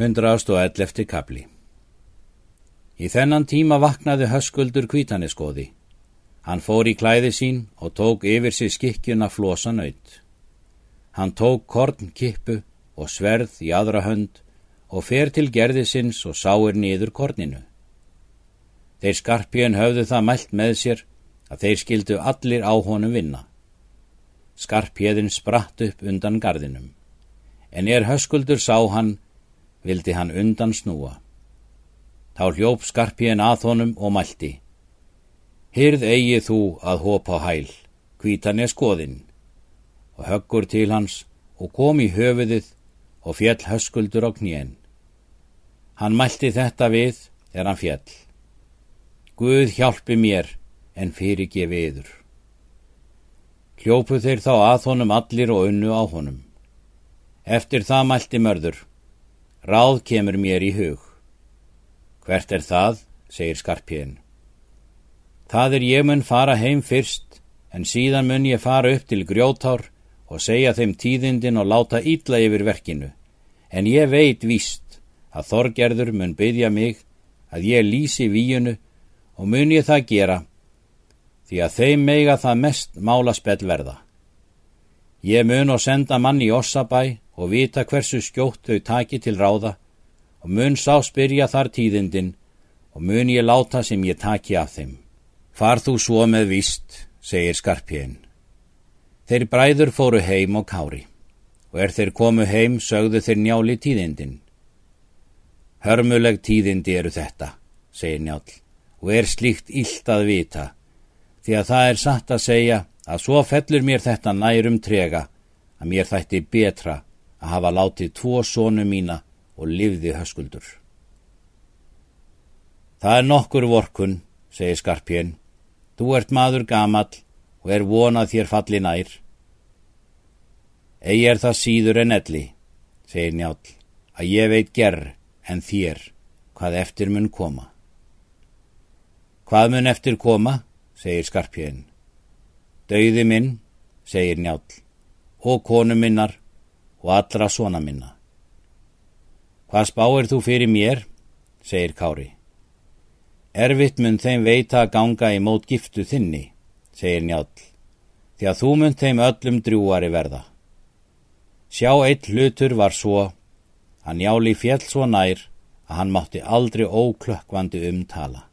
111. kapli Í þennan tíma vaknaði höskuldur kvítaneskoði. Hann fór í klæði sín og tók yfir sig skikkjuna flosa nöyt. Hann tók korn kippu og sverð í aðra hönd og fer til gerðisins og sáir niður korninu. Þeir skarpjön höfðu það mælt með sér að þeir skildu allir á honum vinna. Skarpjöðin spratt upp undan gardinum. En er höskuldur sá hann vildi hann undan snúa. Þá hljóp skarpíen að honum og mælti. Hyrð eigi þú að hopa hæl, hvítan er skoðinn. Og höggur til hans og kom í höfuðið og fjell höskuldur á knén. Hann mælti þetta við er hann fjell. Guð hjálpi mér en fyrirgefi yður. Hljópu þeir þá að honum allir og unnu á honum. Eftir það mælti mörður. Ráð kemur mér í hug. Hvert er það, segir skarpíðin. Það er ég mun fara heim fyrst, en síðan mun ég fara upp til grjótár og segja þeim tíðindin og láta ítla yfir verkinu. En ég veit víst að Þorgerður mun byggja mig að ég lýsi víunu og mun ég það gera, því að þeim meiga það mest mála spell verða. Ég mun og senda mann í Ossabæ og vita hversu skjótt þau taki til ráða og mun sá spyrja þar tíðindin og mun ég láta sem ég taki af þeim. Far þú svo með vist, segir skarpjén. Þeir bræður fóru heim og kári og er þeir komu heim sögðu þeir njáli tíðindin. Hörmuleg tíðindi eru þetta, segir njál, og er slíkt illt að vita, því að það er satt að segja að svo fellur mér þetta nærum trega að mér þætti betra að hafa látið tvo sónu mína og livði höskuldur. Það er nokkur vorkun, segir Skarpjén. Þú ert maður gamall og er vonað þér falli nær. Egi er það síður en elli, segir Njál, að ég veit gerr en þér hvað eftir mun koma. Hvað mun eftir koma, segir Skarpjén. Dauði minn, segir Njál, og konu minnar og allra svona minna. Hvað spáir þú fyrir mér, segir Kári. Erfitt mun þeim veita að ganga í mót giftu þinni, segir Njál, því að þú mun þeim öllum drjúari verða. Sjá eitt hlutur var svo, að Njáli fjell svo nær að hann mátti aldrei óklökkvandi umtala.